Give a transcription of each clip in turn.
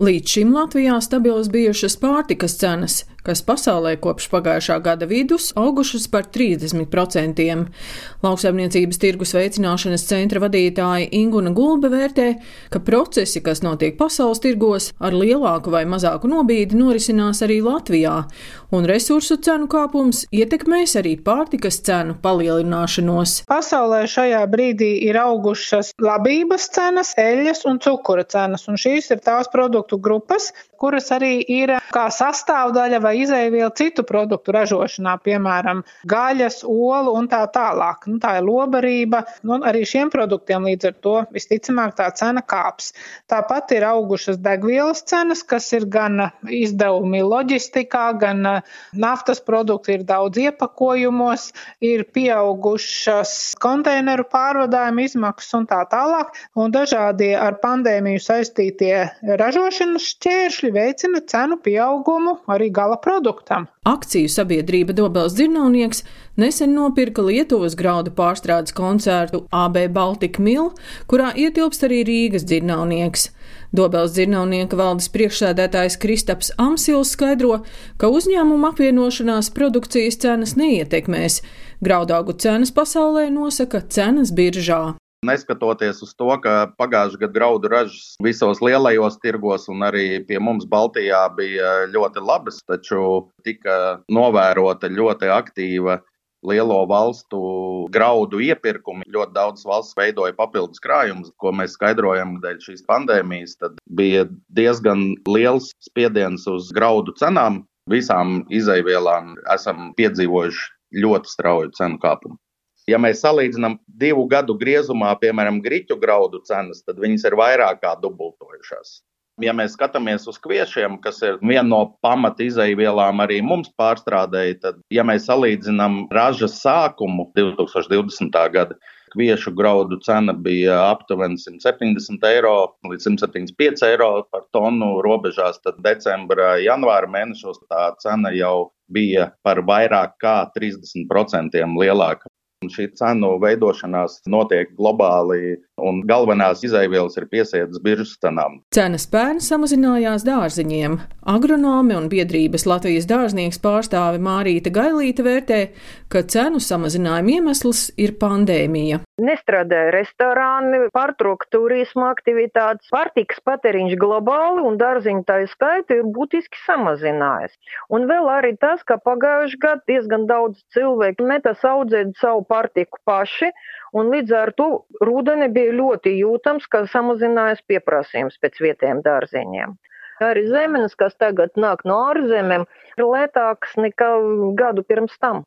Līdz šim Latvijā stabilas bijušas pārtikas cenas, kas pasaulē kopš pagājušā gada vidus augušas par 30%. Lauksaimniecības tirgus veicināšanas centra vadītāja Inguna Gulbe vērtē, ka procesi, kas notiek pasaules tirgos, ar lielāku vai mazāku nobīdi norisinās arī Latvijā, un resursu cenu kāpums ietekmēs arī pārtikas cenu palielināšanos. Pasaulē šajā brīdī ir augušas labības cenas, eļļas un cukura cenas, un šīs ir tās produktu grupas, kuras arī ir kā sastāvdaļa vai izēviela citu produktu ražošanā, piemēram, gaļas, olu un tā tālāk. Nu, tā ir lobarība, nu, arī šiem produktiem līdz ar to visticamāk tā cena kāps. Tāpat ir augušas degvielas cenas, kas ir gan izdevumi loģistikā, gan naftas produkti ir daudz iepakojumos, ir pieaugušas konteineru pārvadājuma izmaksas un tā tālāk, un dažādie ar pandēmiju saistītie ražošanas ražošanas šķēršļi veicina cenu pieaugumu arī gala produktam. Akciju sabiedrība Dobels Dzirnaunieks nesen nopirka Lietuvas graudu pārstrādes koncertu AB Baltika Mil, kurā ietilpst arī Rīgas dzirnaunieks. Dobels dzirnaunieka valdes priekšsēdētājs Kristaps Amsils skaidro, ka uzņēmuma apvienošanās produkcijas cenas neietekmēs. Graudaugu cenas pasaulē nosaka cenas biržā. Neskatoties uz to, ka pagājušā gada graudu ražas visos lielajos tirgos un arī pie mums Baltijā bija ļoti labas, taču tika novērota ļoti aktīva lielo valstu graudu iepirkumi. Ļoti daudz valsts veidoja papildus krājumus, ko mēs skaidrojam dēļ šīs pandēmijas. Tad bija diezgan liels spiediens uz graudu cenām. Visām izaivielām esam piedzīvojuši ļoti strauju cenu kāpumu. Ja mēs salīdzinām divu gadu griezumā, piemēram, grīķu graudu cenas, tad viņas ir vairāk kā dubultojušās. Ja mēs skatāmies uz kviešiem, kas ir viena no pamata izaivielām arī mums pārstrādēji, tad, ja mēs salīdzinām ražas sākumu 2020. gada, kviešu graudu cena bija aptuveni 170 eiro līdz 175 eiro par tonu robežās, tad decembra, janvāra mēnešos tā cena jau bija par vairāk kā 30% lielāka. Šī cenu veidošanās notiek globāli, un galvenās izaivielas ir piesietas biržas cenām. Cenas pērn samazinājās dārziņiem. Agronomi un biedrības Latvijas dārznieks pārstāve Mārīta Gailīta vērtē, ka cenu samazinājuma iemesls ir pandēmija. Nestrādāja restorāni, pārtrauka turisma aktivitātes, pārtikas patēriņš globāli un dārziņu tā skaita ir būtiski samazinājies. Un vēl arī tas, ka pagājuši gadu diezgan daudz cilvēku metas audzēt savu pārtiku paši, un līdz ar to rudeni bija ļoti jūtams, ka samazinājās pieprasījums pēc vietējiem dārziņiem. Arī zemenes, kas tagad nāk no ārzemēm, ir lētākas nekā gadu pirms tam.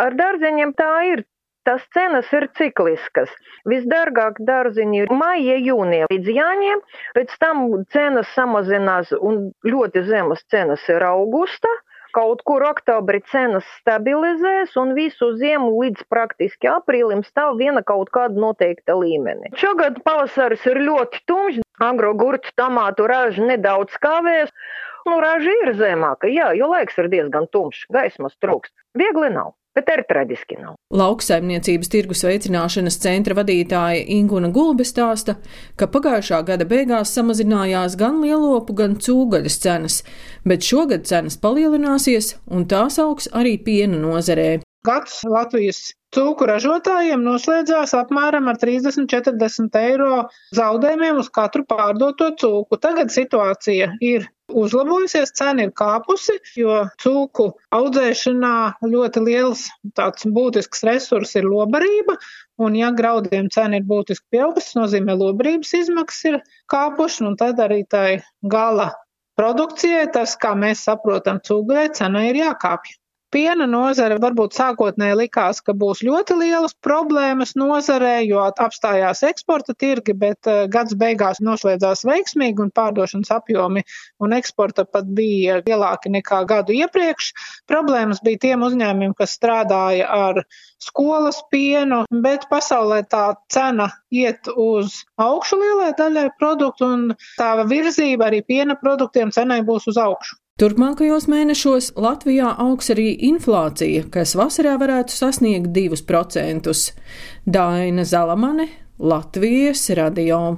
Ar dārzeņiem tā ir. Tas cenas ir cikliskas. Visdārgāk dārziņi ir maija, jūnija līdz jāņiem, pēc tam cenas samazinās un ļoti zemas cenas ir augusta. Kaut kur oktobrī cenas stabilizēs un visu ziemu līdz praktiski aprīlim stāv viena kaut kāda noteikta līmenī. Šogad pavasaris ir ļoti tumšs, agro gurķu tomātu raža nedaudz kavēs. Nu, raža ir zemāka, jā, jo laiks ir diezgan tumšs, gaismas trūkst. Viegli nav bet arī traģiski nav. Lauksaimniecības tirgus veicināšanas centra vadītāja Inguna Gulbe stāsta, ka pagājušā gada beigās samazinājās gan lielopu, gan cūgaļas cenas, bet šogad cenas palielināsies un tās augs arī piena nozarē. Gads Latvijas cūku ražotājiem noslēdzās apmēram ar 30-40 eiro zaudējumiem uz katru pārdoto cūku. Tagad situācija ir uzlabojusies, cena ir kāpusi, jo cūku audzēšanā ļoti liels tāds būtisks resurs ir lobarība, un ja graudiem cena ir būtiski pieaugusi, nozīmē lobarības izmaksas ir kāpušas, un tad arī tai gala produkcijai, tas, kā mēs saprotam, cūgai cena ir jākāpj. Piena nozare varbūt sākotnēji likās, ka būs ļoti lielas problēmas nozarē, jo apstājās eksporta tirgi, bet eh, gads beigās noslēdzās veiksmīgi un pārdošanas apjomi un eksporta pat bija lielāki nekā gadu iepriekš. Problēmas bija tiem uzņēmumiem, kas strādāja ar skolas pienu, bet pasaulē tā cena iet uz augšu lielai daļai produktu un tā virzība arī piena produktiem cenai būs uz augšu. Turpmākajos mēnešos Latvijā augs arī inflācija, kas vasarā varētu sasniegt 2%. Daina Zalamane, Latvijas radio.